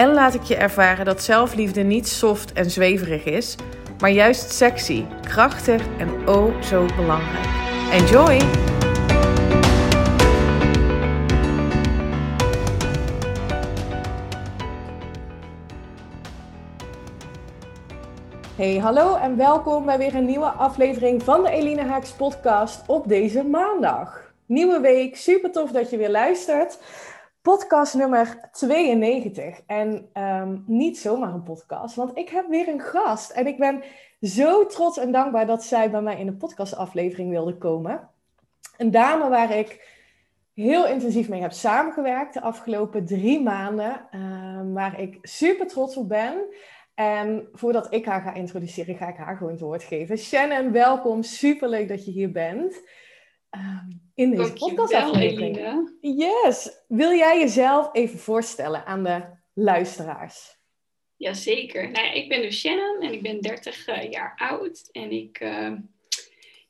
en laat ik je ervaren dat zelfliefde niet soft en zweverig is, maar juist sexy, krachtig en oh zo belangrijk. Enjoy! Hey, hallo en welkom bij weer een nieuwe aflevering van de Eline Haaks podcast op deze maandag. Nieuwe week, super tof dat je weer luistert podcast nummer 92. En um, niet zomaar een podcast, want ik heb weer een gast. En ik ben zo trots en dankbaar dat zij bij mij in de podcastaflevering wilde komen. Een dame waar ik heel intensief mee heb samengewerkt de afgelopen drie maanden. Um, waar ik super trots op ben. En voordat ik haar ga introduceren, ga ik haar gewoon het woord geven. Shannon, welkom. Super leuk dat je hier bent. Um, in deze podcastaflevering. Yes. Wil jij jezelf even voorstellen aan de luisteraars? Jazeker. Nou ja, ik ben dus Shannon en ik ben 30 uh, jaar oud. En ik, uh,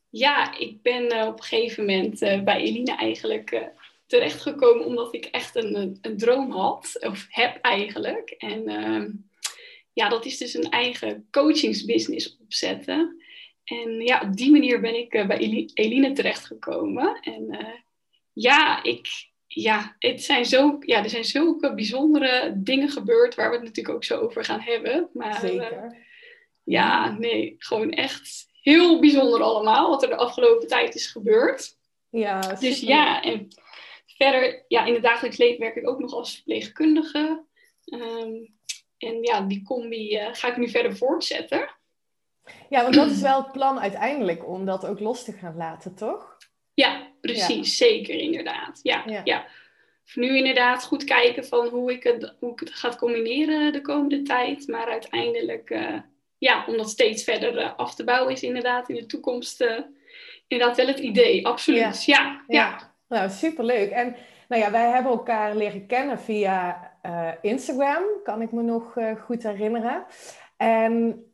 ja, ik ben uh, op een gegeven moment bij Eline eigenlijk terechtgekomen omdat ik echt een, een droom had, of heb eigenlijk. En ehm, ja, dat is dus een eigen coachingsbusiness opzetten. En ja, op die manier ben ik uh, bij Eline terechtgekomen. En uh, ja, ik, ja, het zijn zo, ja, er zijn zulke bijzondere dingen gebeurd waar we het natuurlijk ook zo over gaan hebben. Maar, Zeker. Uh, ja, nee, gewoon echt heel bijzonder allemaal wat er de afgelopen tijd is gebeurd. Ja, super. Dus ja, en verder, ja, in het dagelijks leven werk ik ook nog als verpleegkundige. Um, en ja, die combi ga ik nu verder voortzetten. Ja, want dat is wel het plan uiteindelijk om dat ook los te gaan laten, toch? Ja, precies. Zeker, inderdaad. Ja, ja. Voor nu inderdaad goed kijken van hoe ik het, hoe ik het ga combineren de komende tijd. Maar uiteindelijk, uh, ja, om dat steeds verder uh, af te bouwen is inderdaad in de toekomst uh, inderdaad wel het idee. Absoluut, ja. ja. ja. Nou, superleuk. En nou ja, wij hebben elkaar leren kennen via Instagram, kan ik me nog goed herinneren. En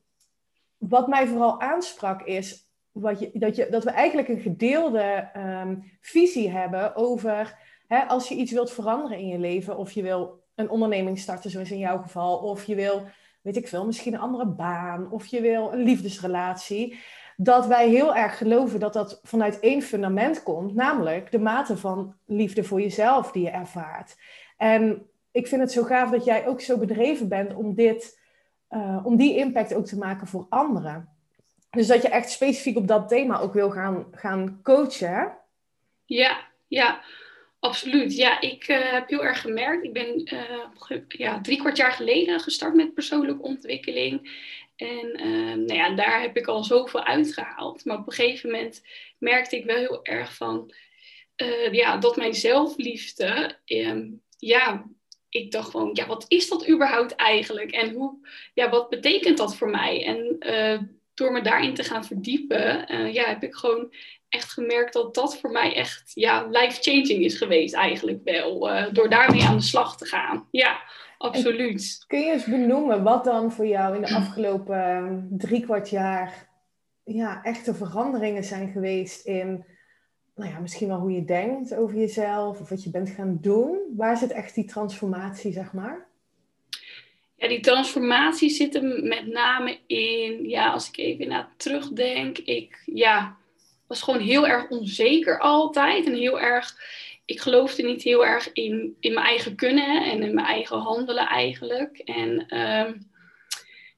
wat mij vooral aansprak is wat je, dat, je, dat we eigenlijk een gedeelde ehm, visie hebben over hè, als je iets wilt veranderen in je leven, of je wil een onderneming starten, zoals in jouw geval, of je wil, weet ik veel, misschien een andere baan, of je wil een liefdesrelatie. Dat wij heel erg geloven dat dat vanuit één fundament komt, namelijk de mate van liefde voor jezelf die je ervaart. En ik vind het zo gaaf dat jij ook zo bedreven bent om dit uh, om die impact ook te maken voor anderen. Dus dat je echt specifiek op dat thema ook wil gaan, gaan coachen. Ja, ja, absoluut. Ja, ik uh, heb heel erg gemerkt. Ik ben uh, ja, drie kwart jaar geleden gestart met persoonlijke ontwikkeling. En nou ja, daar heb ik al zoveel uitgehaald. Maar op een gegeven moment merkte ik wel heel erg van ja, dat mijn zelfliefde ehm, ja, ik dacht gewoon, ja, wat is dat überhaupt eigenlijk? En hoe, ja, wat betekent dat voor mij? En uh, door me daarin te gaan verdiepen, uh, ja, heb ik gewoon echt gemerkt dat dat voor mij echt, ja, life-changing is geweest eigenlijk wel. Uh, door daarmee aan de slag te gaan. Ja, absoluut. kun je eens benoemen wat dan voor jou in de afgelopen drie kwart jaar, ja, echte veranderingen zijn geweest in nou ja, misschien wel hoe je denkt over jezelf of wat je bent gaan doen. Waar zit echt die transformatie, zeg maar? Ja, die transformatie zit er met name in, ja, als ik even naar terugdenk, ik ja, was gewoon heel erg onzeker altijd en heel erg, ik geloofde niet heel erg in, in mijn eigen kunnen en in mijn eigen handelen eigenlijk. En uh,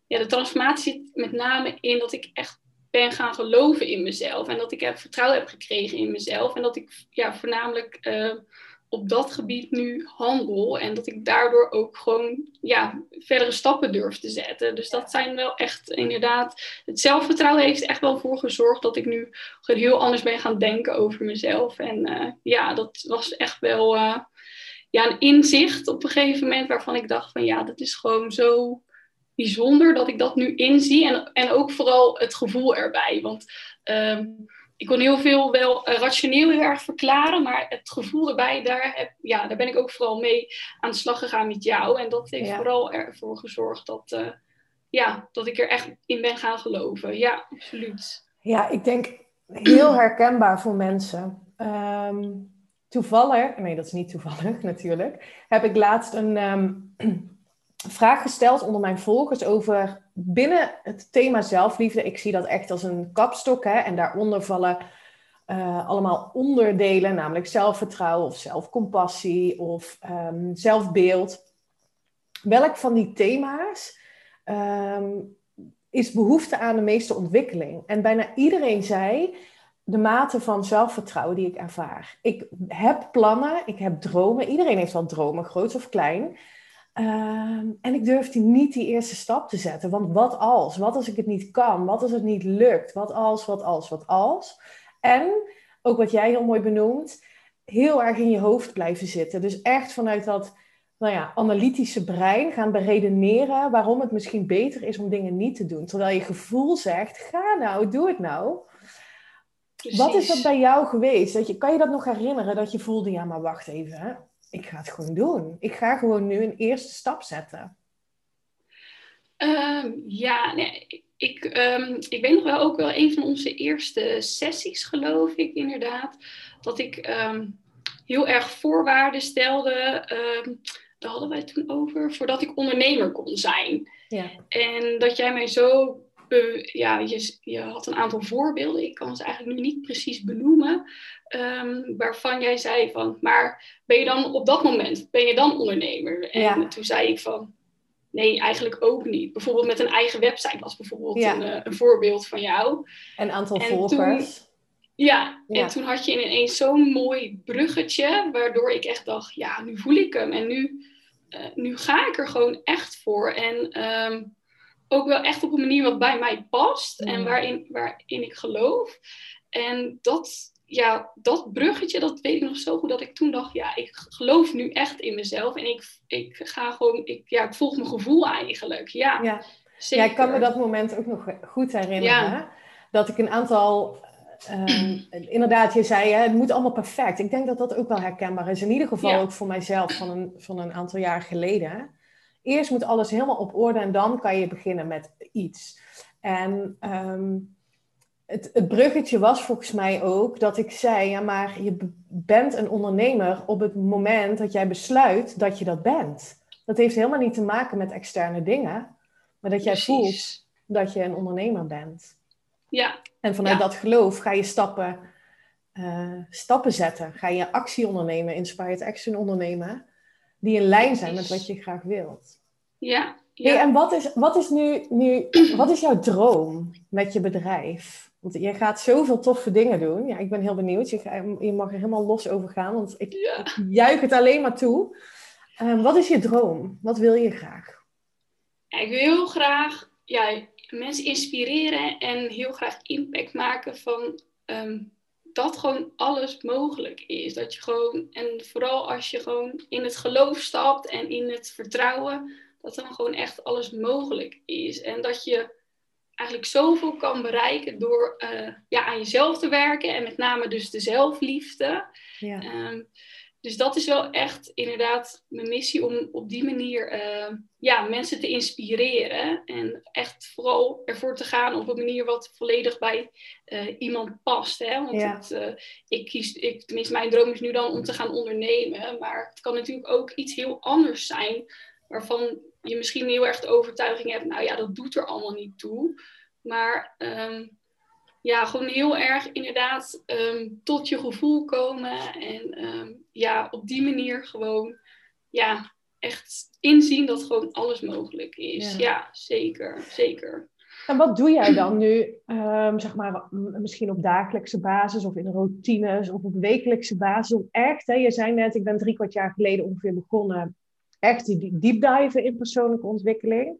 ja, de transformatie zit met name in dat ik echt ben gaan geloven in mezelf. En dat ik heb vertrouwen heb gekregen in mezelf. En dat ik ja, voornamelijk uh, op dat gebied nu handel. En dat ik daardoor ook gewoon ja, verdere stappen durf te zetten. Dus dat zijn wel echt inderdaad. Het zelfvertrouwen heeft echt wel voor gezorgd dat ik nu heel anders ben gaan denken over mezelf. En uh, ja, dat was echt wel uh, ja, een inzicht op een gegeven moment waarvan ik dacht van ja, dat is gewoon zo bijzonder dat ik dat nu inzie. En, en ook vooral het gevoel erbij. Want ehm, ik kon heel veel wel rationeel heel erg verklaren, maar het gevoel erbij, daar, heb, ja, daar ben ik ook vooral mee aan de slag gegaan met jou. En dat heeft vooral ervoor gezorgd dat, uh, ja, dat ik er echt in ben gaan geloven. Ja, absoluut. Ja, ik denk heel herkenbaar voor mensen. Um, toevallig, nee, dat is niet toevallig natuurlijk, heb ik laatst een um, vraag gesteld onder mijn volgers over binnen het thema zelfliefde. Ik zie dat echt als een kapstok hè, en daaronder vallen uh, allemaal onderdelen, namelijk zelfvertrouwen of zelfcompassie of um, zelfbeeld. Welk van die thema's um, is behoefte aan de meeste ontwikkeling? En bijna iedereen zei de mate van zelfvertrouwen die ik ervaar. Ik heb plannen, ik heb dromen. Iedereen heeft wel dromen, groot of klein. Ehm, en ik durfde niet die eerste stap te zetten. Want wat als? Wat als ik het niet kan? Wat als het niet lukt? Wat als, wat als, wat als? En, ook wat jij heel mooi benoemt, heel erg in je hoofd blijven zitten. Dus echt vanuit dat nou ja, analytische brein gaan beredeneren waarom het misschien beter is om dingen niet te doen. Terwijl je gevoel zegt, ga nou, doe het nou. Wat is dat bij jou geweest? Dat je, kan je dat nog herinneren dat je voelde, ja maar wacht even, hè? Ik ga het gewoon doen. Ik ga gewoon nu een eerste stap zetten. Ehm, ja, nee, ik, um, ik weet nog wel ook wel een van onze eerste sessies, geloof ik inderdaad, dat ik ehm, heel erg voorwaarden stelde. daar hadden wij het toen over, voordat ik ondernemer kon zijn. Ja. En dat jij mij zo ja, je, je, had een aantal voorbeelden, ik kan ze eigenlijk nu niet precies benoemen, um, waarvan jij zei van, maar ben je dan op dat moment, ben je dan ondernemer? En toen zei ik van, nee, eigenlijk ook niet. Bijvoorbeeld met een eigen website was bijvoorbeeld een, eh, een, voorbeeld van jou. Een aantal volgers. ja, en toen had je ineens zo'n mooi bruggetje, waardoor ik echt dacht, ja, nu voel ik hem en nu, uh, nu ga ik er gewoon echt voor. En um, ook wel echt op een manier wat bij mij past en waarin, waarin ik geloof. En dat, ja, dat bruggetje, dat weet ik nog zo goed dat ik toen dacht, ja, ik geloof nu echt in mezelf en ik, ik ga gewoon, ik, ja, ik volg mijn gevoel eigenlijk. Ja, ja. ja ik kan me dat moment ook nog goed herinneren. Dat ik een aantal ehm, inderdaad, je zei, hè, het moet allemaal perfect. Ik denk dat dat ook wel herkenbaar is. In ieder geval ook voor mijzelf van een, van een aantal jaar geleden eerst moet alles helemaal op orde en dan kan je beginnen met iets. En ehm, het, het, bruggetje was volgens mij ook dat ik zei: ja, maar je bent een ondernemer op het moment dat jij besluit dat je dat bent. Dat heeft helemaal niet te maken met externe dingen, maar dat jij voelt dat je een ondernemer bent. Ja. En vanuit dat geloof ga je stappen, uh, stappen zetten. Ga je actie ondernemen, inspired action ondernemen die in lijn zijn met wat je graag wilt. Ja. ja. Hey, en wat is, wat is nu, nu wat is jouw droom met je bedrijf? Want je gaat zoveel toffe dingen doen. Ja, ik ben heel benieuwd. Je, je mag er helemaal los over gaan, want ik, ik juich het alleen maar toe. Um, wat is je droom? Wat wil je graag? Ik wil heel graag ja, mensen inspireren en heel graag impact maken van um, dat gewoon alles mogelijk is. Dat je gewoon, en vooral als je gewoon in het geloof stapt en in het vertrouwen, dat dan gewoon echt alles mogelijk is. En dat je eigenlijk zoveel kan bereiken door uh, ja, aan jezelf te werken en met name dus de zelfliefde. Ja. Um, dus dat is wel echt inderdaad mijn missie om op die manier uh, ja, mensen te inspireren. En echt vooral ervoor te gaan op een manier wat volledig bij uh, iemand past. Hè? Want het, uh, ik kies, ik, tenminste mijn droom is nu dan om te gaan ondernemen. Maar het kan natuurlijk ook iets heel anders zijn. Waarvan je misschien heel erg de overtuiging hebt, nou ja, dat doet er allemaal niet toe. Maar um, ja, gewoon heel erg inderdaad um, tot je gevoel komen. En um, ja, op die manier gewoon ja, echt inzien dat gewoon alles mogelijk is. Ja, ja zeker, zeker. En wat doe jij dan nu, um, zeg maar, misschien op dagelijkse basis of in routines of op wekelijkse basis om echt, hè, je zei net, ik ben drie kwart jaar geleden ongeveer begonnen, echt die deep dive in persoonlijke ontwikkeling.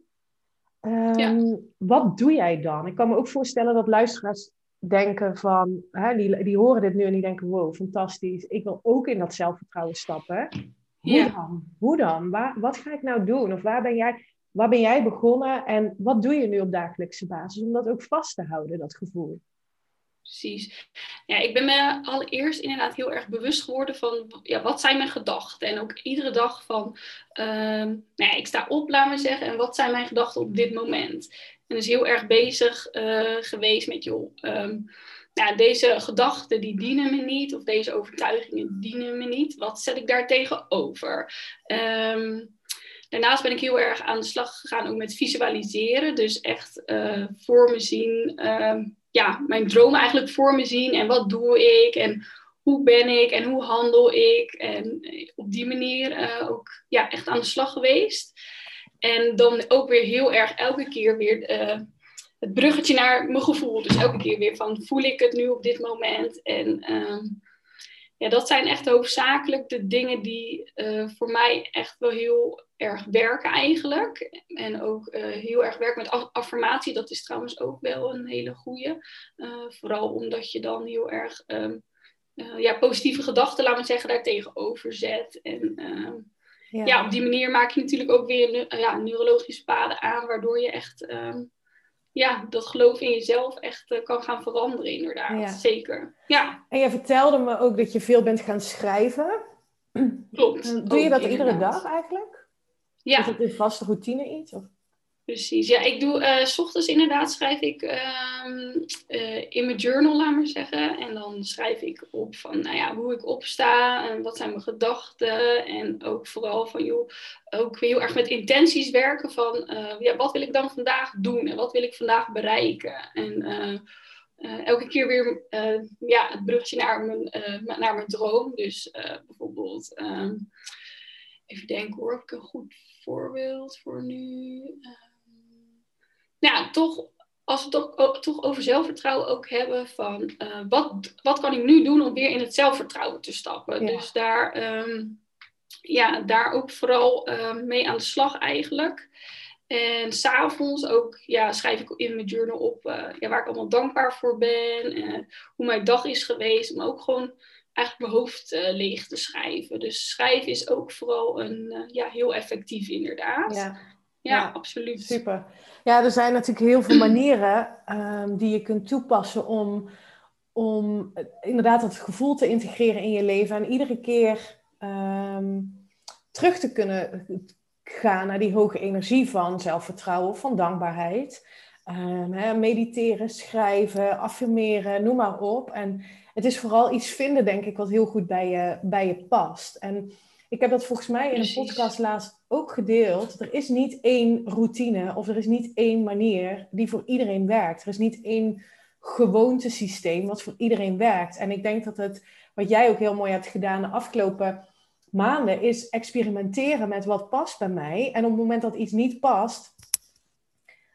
Um, Wat doe jij dan? Ik kan me ook voorstellen dat luisteraars denken van, hè, die, die horen dit nu en die denken, wow, fantastisch. Ik wil ook in dat zelfvertrouwen stappen. Hoe dan? Hoe dan? Waar, wat ga ik nou doen? Of waar ben jij? waar ben jij begonnen en wat doe je nu op dagelijkse basis om dat ook vast te houden, dat gevoel? Precies. Ja, ik ben me allereerst inderdaad heel erg bewust geworden van ja, wat zijn mijn gedachten. En ook iedere dag van, ehm, nou ja, ik sta op, laat maar zeggen, en wat zijn mijn gedachten op dit moment. En dus heel erg bezig uh, geweest met, joh, um, ja, deze gedachten die dienen me niet, of deze overtuigingen dienen me niet. Wat zet ik daar tegenover? Um, Daarnaast ben ik heel erg aan de slag gegaan ook met visualiseren. Dus echt uh, voor me zien, ja, mijn droom eigenlijk voor me zien. En wat doe ik en hoe ben ik en hoe handel ik. En eh, op die manier uh, ook ja, echt aan de slag geweest. En dan ook weer heel erg elke keer weer het bruggetje naar mijn gevoel. Dus elke keer weer van voel ik het nu op dit moment. En ehm, ja, dat zijn echt hoofdzakelijk de dingen die voor mij echt wel heel erg werken eigenlijk. En ook uh, heel erg werken met affirmatie. Dat is trouwens ook wel een hele goede. Uh, vooral omdat je dan heel erg um, uh, ja, positieve gedachten, laten we zeggen, daar tegenover zet. En ehm, ja. ja. op die manier maak je natuurlijk ook weer ja, neurologische paden aan, waardoor je echt um, ja, dat geloof in jezelf echt kan gaan veranderen, inderdaad. Ja. Zeker. Ja. En je vertelde me ook dat je veel bent gaan schrijven. Klopt. Doe je dat iedere dag eigenlijk? Ja. Is het een vaste routine iets? Of? Precies, ja, ik doe, uh, s ochtends inderdaad schrijf ik uh, uh, in mijn journal, laat maar zeggen. En dan schrijf ik op van, nou ja, hoe ik opsta en wat zijn mijn gedachten. En ook vooral van, joh, ook heel erg met intenties werken van, eh, ja, wat wil ik dan vandaag doen en wat wil ik vandaag bereiken. En elke keer weer ja, het bruggetje naar mijn, naar mijn droom. Dus bijvoorbeeld, ehm, even denken hoor, heb ik een goed voorbeeld voor nu? Nou, toch, als we toch, toch over zelfvertrouwen ook hebben van uh, wat, wat kan ik nu doen om weer in het zelfvertrouwen te stappen? Dus daar, um, ja, daar ook vooral um, mee aan de slag eigenlijk. En s'avonds ook ja, schrijf ik in mijn journal op uh, ja, waar ik allemaal dankbaar voor ben. Uh, hoe mijn dag is geweest. Maar ook gewoon eigenlijk mijn hoofd uh, leeg te schrijven. Dus schrijven is ook vooral een, ja, heel effectief inderdaad. Ja. Ja, absoluut. Super. Ja, er zijn natuurlijk heel veel manieren um, die je kunt toepassen om, om inderdaad dat gevoel te integreren in je leven. En iedere keer um, terug te kunnen gaan naar die hoge energie van zelfvertrouwen, van dankbaarheid. Um, hè, mediteren, schrijven, affirmeren, noem maar op. En het is vooral iets vinden, denk ik, wat heel goed bij je, bij je past. En ik heb dat volgens mij in een podcast laatst ook gedeeld. Er is niet één routine of er is niet één manier die voor iedereen werkt. Er is niet één gewoontesysteem wat voor iedereen werkt. En ik denk dat het, wat jij ook heel mooi hebt gedaan de afgelopen maanden, is experimenteren met wat past bij mij. En op het moment dat iets niet past,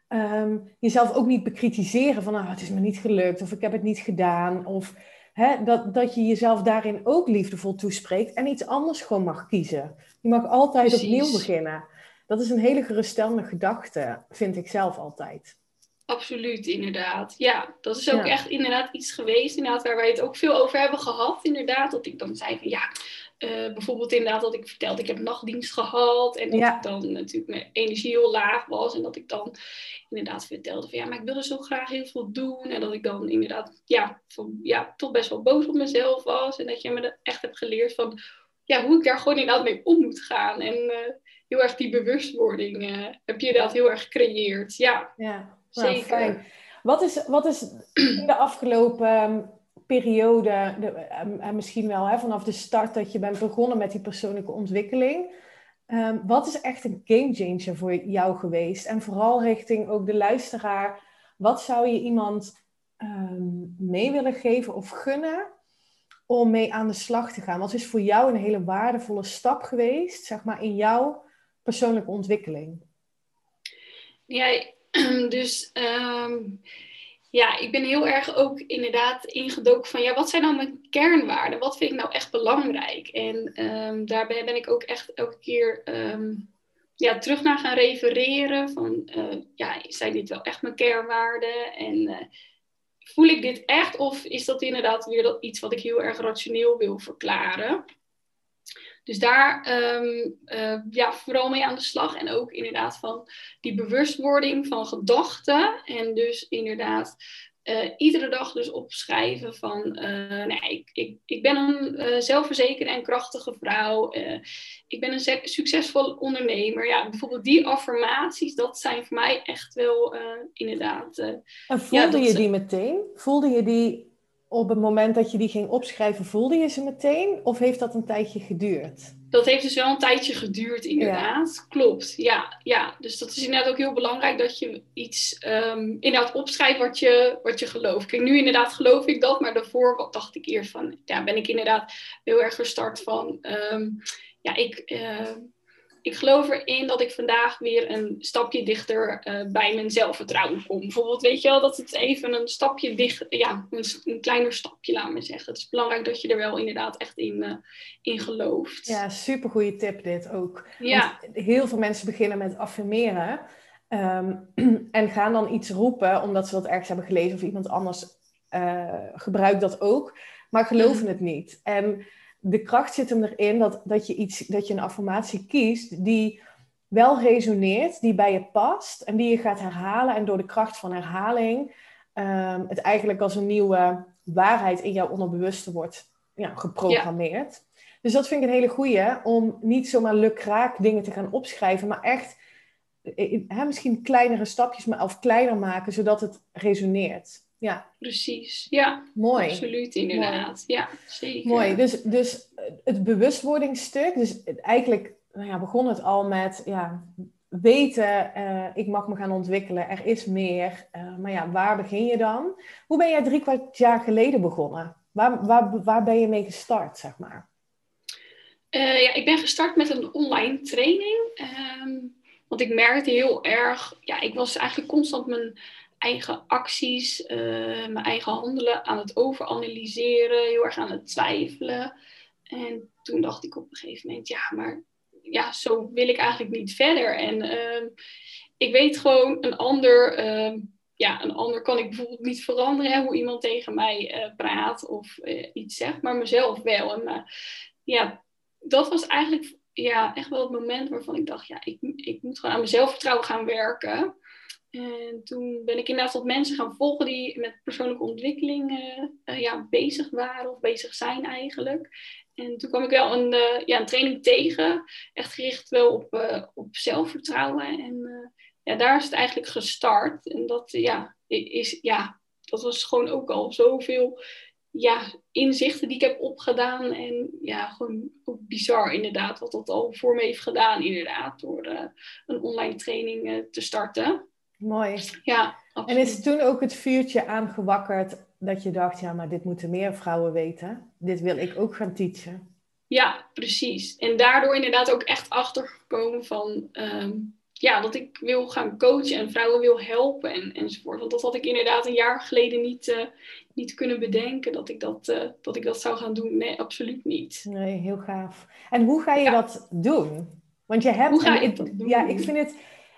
um, jezelf ook niet bekritiseren van, nou, het is me niet gelukt of ik heb het niet gedaan. Of Hè, dat, dat je jezelf daarin ook liefdevol toespreekt en iets anders gewoon mag kiezen. Je mag altijd opnieuw beginnen. Dat is een hele geruststellende gedachte, vind ik zelf altijd. Absoluut, inderdaad. Ja, dat is ook echt inderdaad iets geweest, inderdaad, waar wij het ook veel over hebben gehad. Inderdaad, dat ik dan zei van ja, uh, bijvoorbeeld inderdaad dat ik vertelde, ik heb nachtdienst gehad. En dat ik dan natuurlijk mijn energie heel laag was. En dat ik dan inderdaad vertelde van ja, maar ik wilde zo graag heel veel doen. En dat ik dan inderdaad ja, van, ja, toch best wel boos op mezelf was. En dat je me echt hebt geleerd van ja, hoe ik daar gewoon inderdaad mee om moet gaan. En uh, heel erg die bewustwording uh, heb je dat heel erg gecreëerd. Ja, ja. Nou, zeker. Fijn. Wat is, wat is in de afgelopen periode, de, uh, misschien wel hè, vanaf de start dat je bent begonnen met die persoonlijke ontwikkeling. Um, wat is echt een gamechanger voor jou geweest? En vooral richting ook de luisteraar. Wat zou je iemand um, mee willen geven of gunnen om mee aan de slag te gaan? Wat is voor jou een hele waardevolle stap geweest, zeg maar, in jouw persoonlijke ontwikkeling? Ja, dus um, ja, ik ben heel erg ook inderdaad ingedoken van, ja, wat zijn nou mijn kernwaarden? Wat vind ik nou echt belangrijk? En um, daarbij ben ik ook echt elke keer um, ja, terug naar gaan refereren van, uh, ja, zijn dit wel echt mijn kernwaarden? En uh, voel ik dit echt of is dat inderdaad weer dat iets wat ik heel erg rationeel wil verklaren? Dus daar ehm, eh, ja, vooral mee aan de slag. En ook inderdaad van die bewustwording van gedachten. En dus inderdaad uh, iedere dag dus opschrijven van, uh, nee, ik, ik, ik ben een zelfverzekerde en krachtige vrouw. ik ben een succesvol ondernemer. Ja, bijvoorbeeld die affirmaties, dat zijn voor mij echt wel inderdaad... en voelde je die meteen? Voelde je die op het moment dat je die ging opschrijven, voelde je ze meteen? Of heeft dat een tijdje geduurd? Dat heeft dus wel een tijdje geduurd, inderdaad. Klopt, ja, ja. Dus dat is inderdaad ook heel belangrijk dat je iets um, inderdaad opschrijft wat je, wat je gelooft. Kijk, nu inderdaad geloof ik dat, maar daarvoor dacht ik eerst van, ja, ben ik inderdaad heel erg gestart van, um, ja, ik... Uh, ik geloof erin dat ik vandaag weer een stapje dichter uh, bij mijn zelfvertrouwen kom. Bijvoorbeeld, weet je wel, dat het even een stapje dicht, ja, een, een kleiner stapje, laat me zeggen. Het is belangrijk dat je er wel inderdaad echt in, uh, in gelooft. Ja, super goede tip dit ook. Ja. Want heel veel mensen beginnen met affirmeren um, en gaan dan iets roepen omdat ze dat ergens hebben gelezen of iemand anders uh, gebruikt dat ook, maar geloven het niet. En de kracht zit hem erin dat, dat, je iets, dat je een affirmatie kiest die wel resoneert, die bij je past en die je gaat herhalen. En door de kracht van herhaling um, het eigenlijk als een nieuwe waarheid in jouw onderbewuste wordt ja, geprogrammeerd. Dus dat vind ik een hele goeie, om niet zomaar lukraak dingen te gaan opschrijven, maar echt hè, misschien kleinere stapjes maar, of kleiner maken, zodat het resoneert. Ja. Precies, ja. Mooi. Absoluut, inderdaad. Ja, zeker. Mooi, dus, dus het bewustwordingsstuk, dus eigenlijk nou ja, begon het al met ja, weten, uh, ik mag me gaan ontwikkelen, er is meer. Uh, maar ja, waar begin je dan? Hoe ben jij drie kwart jaar geleden begonnen? Waar, waar, waar ben je mee gestart, zeg maar? Uh, ja, ik ben gestart met een online training. Um, want ik merkte heel erg, ja, ik was eigenlijk constant mijn eigen acties, uh, mijn eigen handelen aan het overanalyseren, heel erg aan het twijfelen. En toen dacht ik op een gegeven moment, ja, maar ja, zo wil ik eigenlijk niet verder. En uh, ik weet gewoon, een ander, uh, ja, een ander kan ik bijvoorbeeld niet veranderen, hoe iemand tegen mij uh, praat of iets zegt, maar mezelf wel. En ja, dat was eigenlijk ja, echt wel het moment waarvan ik dacht, ja, ik, ik moet gewoon aan mijn zelfvertrouwen gaan werken. En toen ben ik inderdaad wat mensen gaan volgen die met persoonlijke ontwikkeling uh, ja, bezig waren of bezig zijn eigenlijk. En toen kwam ik wel een, uh, ja, een training tegen, echt gericht wel op, op zelfvertrouwen. En ja, daar is het eigenlijk gestart. En dat, ja, is, ja, dat was gewoon ook al zoveel ja, inzichten die ik heb opgedaan. En ja, gewoon ook bizar inderdaad, wat dat al voor me heeft gedaan inderdaad, door een online training te starten. Mooi. Ja, En is toen ook het vuurtje aangewakkerd dat je dacht, ja, maar dit moeten meer vrouwen weten. Dit wil ik ook gaan teachen. Ja, precies. En daardoor inderdaad ook echt achtergekomen van, ehm, ja, dat ik wil gaan coachen en vrouwen wil helpen en, enzovoort. Want dat had ik inderdaad een jaar geleden niet, uh, niet kunnen bedenken, dat ik dat, uh, dat ik dat zou gaan doen. Nee, absoluut niet. Nee, heel gaaf. En hoe ga je dat doen? Want je hebt... Hoe ga dat doen? Ja, ik vind het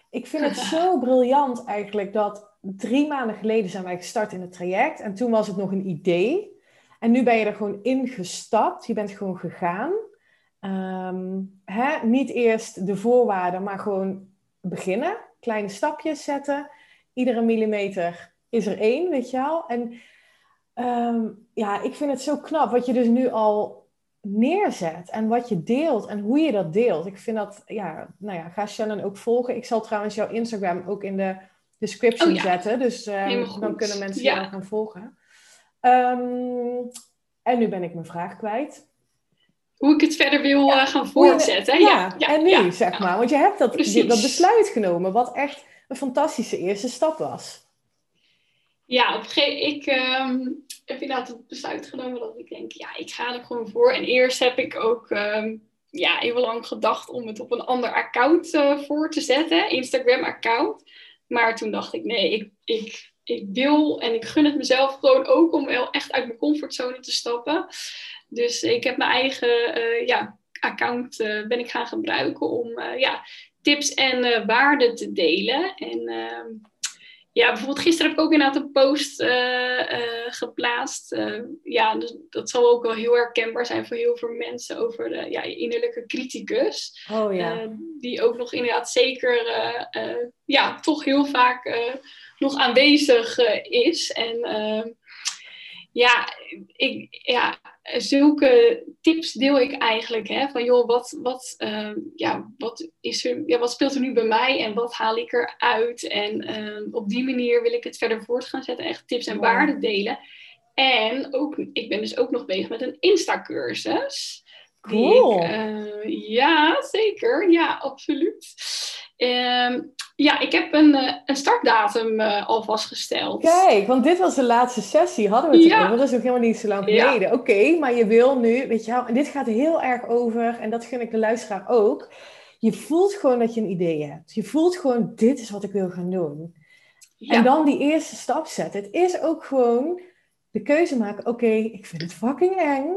ik vind het zo briljant eigenlijk dat drie maanden geleden zijn wij gestart in het traject. En toen was het nog een idee. En nu ben je er gewoon ingestapt. Je bent gewoon gegaan. Ehm, hè? Niet eerst de voorwaarden, maar gewoon beginnen. Kleine stapjes zetten. Iedere millimeter is er één, weet je wel. En ehm, ja, ik vind het zo knap wat je dus nu al neerzet en wat je deelt en hoe je dat deelt. Ik vind dat, ja, nou ja, ga Shannon ook volgen. Ik zal trouwens jouw Instagram ook in de description oh zetten, dus uh, dan kunnen mensen ja. jou gaan volgen. Um, en nu ben ik mijn vraag kwijt. Hoe ik het verder wil uh, gaan voortzetten. Ja, en nu, zeg maar. Want je hebt dat, dat besluit genomen, wat echt een fantastische eerste stap was. Ja, op een gegeven ik heb inderdaad het besluit genomen dat ik denk, ja, ik ga er gewoon voor. En eerst heb ik ook um, ja, even lang gedacht om het op een ander account uh, voor te zetten, Instagram-account. Maar toen dacht ik, nee, ik, ik, ik wil en ik gun het mezelf gewoon ook om wel echt uit mijn comfortzone te stappen. Dus ik heb mijn eigen uh, ja, account uh, ben ik gaan gebruiken om ja, tips en waarden te delen. En ehm, ja, bijvoorbeeld gisteren heb ik ook inderdaad een post uh, geplaatst. ja, dus dat zal ook wel heel herkenbaar zijn voor heel veel mensen over de ja, innerlijke criticus. Oh ja. die ook nog inderdaad zeker, ja, toch heel vaak nog aanwezig is. En ja, ik, ja, zulke tips deel ik eigenlijk. Hè, van joh, wat, wat, uh, ja, wat, is er, ja, wat speelt er nu bij mij en wat haal ik eruit? En uh, op die manier wil ik het verder voort gaan zetten. Echt tips en waarden delen. En ook, ik ben dus ook nog bezig met een Insta-cursus. Cool. Ik, uh, ja, zeker. Ja, absoluut. Ehm, ja, ik heb een, uh, een startdatum uh, al vastgesteld. Kijk, want dit was de laatste sessie, hadden we het ja. over. Dat is ook helemaal niet zo lang geleden. Ja. Oké, maar je wil nu, weet je wel, en dit gaat heel erg over, en dat gun ik de luisteraar ook. Je voelt gewoon dat je een idee hebt. Je voelt gewoon, dit is wat ik wil gaan doen. Ja. En dan die eerste stap zetten. Het is ook gewoon de keuze maken, oké, ik vind het fucking eng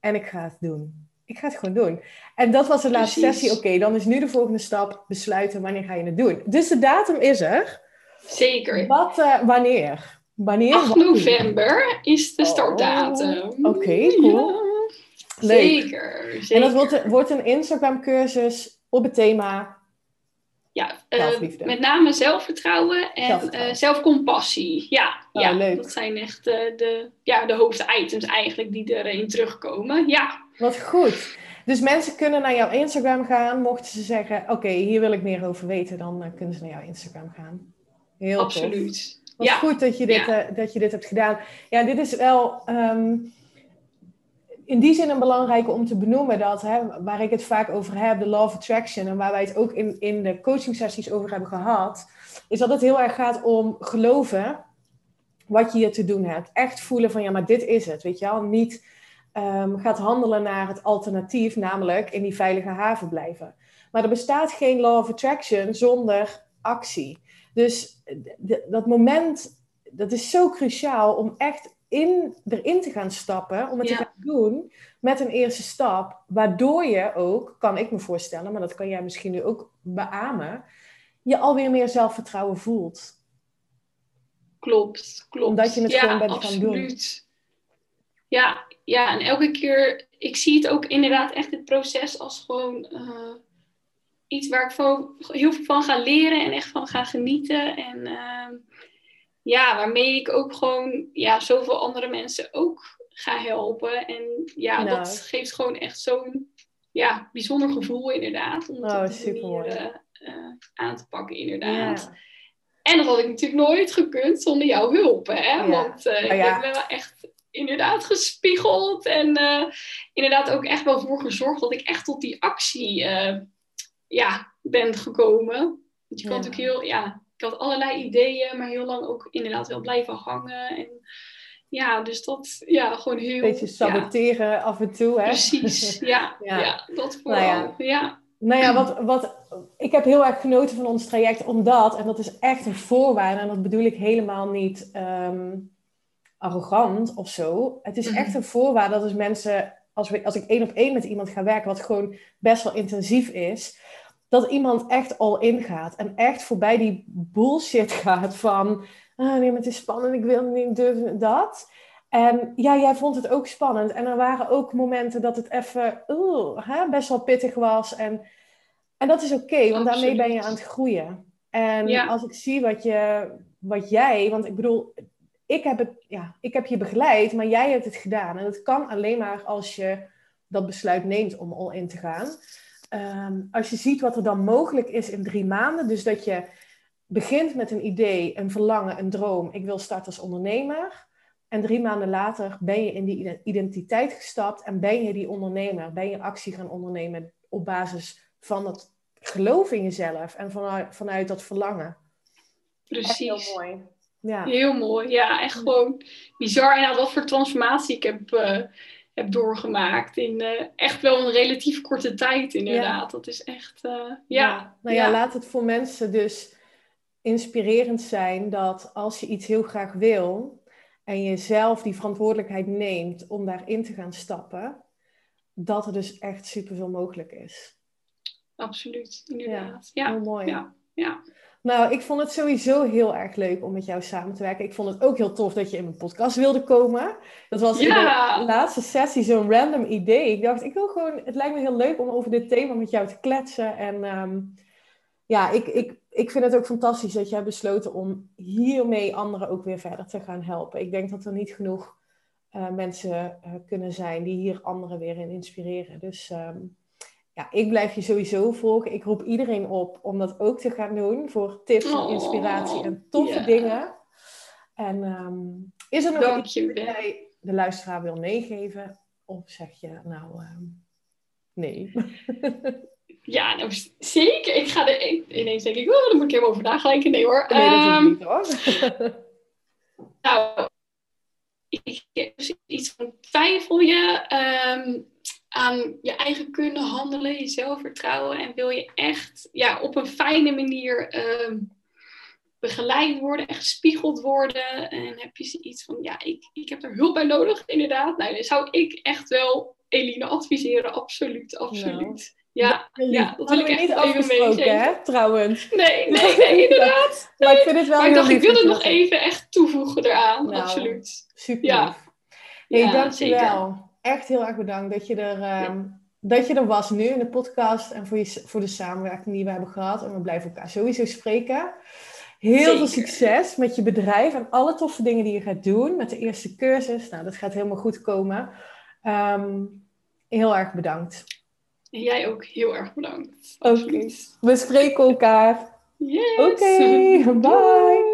en ik ga het doen. Ik ga het gewoon doen. En dat was de laatste sessie. Oké, dan is nu de volgende stap besluiten wanneer ga je het doen. Dus de datum is er. Zeker. Wat, uh, wanneer? Wanneer? 8 november is de startdatum. Oh, Oké, okay, cool. Ja. Zeker, zeker, En dat wordt, wordt een Instagram cursus op het thema ja, uh, met name zelfvertrouwen en zelfvertrouwen. Uh, zelfcompassie. Ja, oh, ja leuk. dat zijn echt uh, de, ja, de hoofditems eigenlijk die erin terugkomen. Ja. Wat goed. Dus mensen kunnen naar jouw Instagram gaan. Mochten ze zeggen, oké, okay, hier wil ik meer over weten, dan kunnen ze naar jouw Instagram gaan. Heel Absoluut. Tof. Wat ja. goed dat je, dit, Ja. dat je dit hebt gedaan. Ja, dit is wel um, in die zin een belangrijke om te benoemen. Dat, hè, waar ik het vaak over heb, de law of attraction. En waar wij het ook in, in de coaching sessies over hebben gehad. Is dat het heel erg gaat om geloven wat je hier te doen hebt. Echt voelen van, ja, maar dit is het. Weet je wel? Niet um, gaat handelen naar het alternatief, namelijk in die veilige haven blijven. Maar er bestaat geen law of attraction zonder actie. Dus dat moment, dat is zo cruciaal om echt in, erin te gaan stappen, om het Ja. te gaan doen met een eerste stap, waardoor je ook, kan ik me voorstellen, maar dat kan jij misschien nu ook beamen, je alweer meer zelfvertrouwen voelt. Klopt, klopt. Omdat je het ja, gewoon bent gaan doen. Ja, ja, en elke keer, ik zie het ook inderdaad echt het proces als gewoon eh, iets waar ik van, heel veel van ga leren en echt van ga genieten. En eh, ja, waarmee ik ook gewoon ja, zoveel andere mensen ook ga helpen. En ja, Nou. dat geeft gewoon echt zo'n ja, bijzonder gevoel inderdaad. Om Oh, supermooi. manier eh, aan te pakken inderdaad. Ja. En dat had ik natuurlijk nooit gekund zonder jouw hulp. Hè? Ja. Want uh, Oh, ja. ik ben wel echt inderdaad gespiegeld. En uh, inderdaad ook echt wel voor gezorgd dat ik echt tot die actie uh, ja, ben gekomen. Want je kan Ja. natuurlijk heel... Ja, ik had allerlei ideeën, maar heel lang ook inderdaad wel blijven hangen. En ja, dus dat... Ja, gewoon heel... Een beetje ja, saboteren af en toe, hè? precies, ja, Ja. ja. dat Nou vooral. ja. ja. Nou ja, wat, wat, ik heb heel erg genoten van ons traject, omdat, en dat is echt een voorwaarde, en dat bedoel ik helemaal niet ehm, arrogant of zo. Het is Mhm. echt een voorwaarde dat als mensen, als, we, als ik één op één met iemand ga werken, wat gewoon best wel intensief is, dat iemand echt al ingaat en echt voorbij die bullshit gaat van, ah, nee, maar het is spannend, ik wil niet durven dat. En ja, jij vond het ook spannend. En er waren ook momenten dat het even oeh, hè, best wel pittig was. En, en dat is oké, want daarmee ben je aan het groeien. En Ja. als ik zie wat, je, wat jij, want ik bedoel, ik heb, het, ja, ik heb je begeleid, maar jij hebt het gedaan. En dat kan alleen maar als je dat besluit neemt om al in te gaan. Ehm, als je ziet wat er dan mogelijk is in drie maanden, dus dat je begint met een idee, een verlangen, een droom. Ik wil starten als ondernemer. En drie maanden later ben je in die ide- identiteit gestapt en ben je die ondernemer. Ben je actie gaan ondernemen op basis van het geloof in jezelf en vanuit, vanuit dat verlangen. Echt Precies. heel mooi. Ja. Heel mooi, ja, echt gewoon bizar. En nou, wat voor transformatie ik heb, eh, heb doorgemaakt in eh, echt wel een relatief korte tijd, inderdaad. Dat is echt, eh, ja. Nou ja, laat het voor mensen dus inspirerend zijn dat als je iets heel graag wil en je zelf die verantwoordelijkheid neemt om daarin te gaan stappen, dat er dus echt superveel mogelijk is. absoluut, inderdaad. Ja, Heel mooi. ja, ja. Nou, ik vond het sowieso heel erg leuk om met jou samen te werken. Ik vond het ook heel tof dat je in mijn podcast wilde komen. Dat was in de laatste sessie zo'n random idee. Ik dacht, ik wil gewoon, het lijkt me heel leuk om over dit thema met jou te kletsen. En ehm, ja, ik, ik, ik vind het ook fantastisch dat jij besloten om hiermee anderen ook weer verder te gaan helpen. Ik denk dat er niet genoeg uh, mensen uh, kunnen zijn die hier anderen weer in inspireren. Dus um, ja, ik blijf je sowieso volgen. Ik roep iedereen op om dat ook te gaan doen voor tips en inspiratie en toffe yeah. dingen. En um, is er nog Dank iets dat jij de luisteraar wil meegeven? Of zeg je nou um, nee? Ja, nou, zeker. Ik ga er ineens denk ik, oh, dan moet ik even over nadenken. Nee hoor. Nee, dat um, niet hoor. nou, ik heb dus iets van twijfel je aan je eigen kunnen handelen, jezelf vertrouwen en wil je echt ja, op een fijne manier um, begeleid worden en gespiegeld worden en heb je iets van, ja, ik, ik heb er hulp bij nodig, inderdaad. Nou, dan zou ik echt wel Eline adviseren, absoluut, absoluut. Nou. Ja, ja, dat wil ik echt niet afgesproken, hè, trouwens. Nee, nee, nee, inderdaad. maar ik vind het wel maar ik dacht, ik wil het nog even echt toevoegen eraan, nou, absoluut. Super. Ja, hey, ja dankjewel. Echt heel erg bedankt dat je, er, ja. dat je er was nu in de podcast en voor, je, voor de samenwerking die we hebben gehad. En we blijven elkaar sowieso spreken. Heel Zeker. veel succes met je bedrijf en alle toffe dingen die je gaat doen. Met de eerste cursus. Nou, dat gaat helemaal goed komen. Um, heel erg bedankt. En jij ook heel erg bedankt. Oké. Okay. We spreken elkaar. Yes. Oké, okay. bye.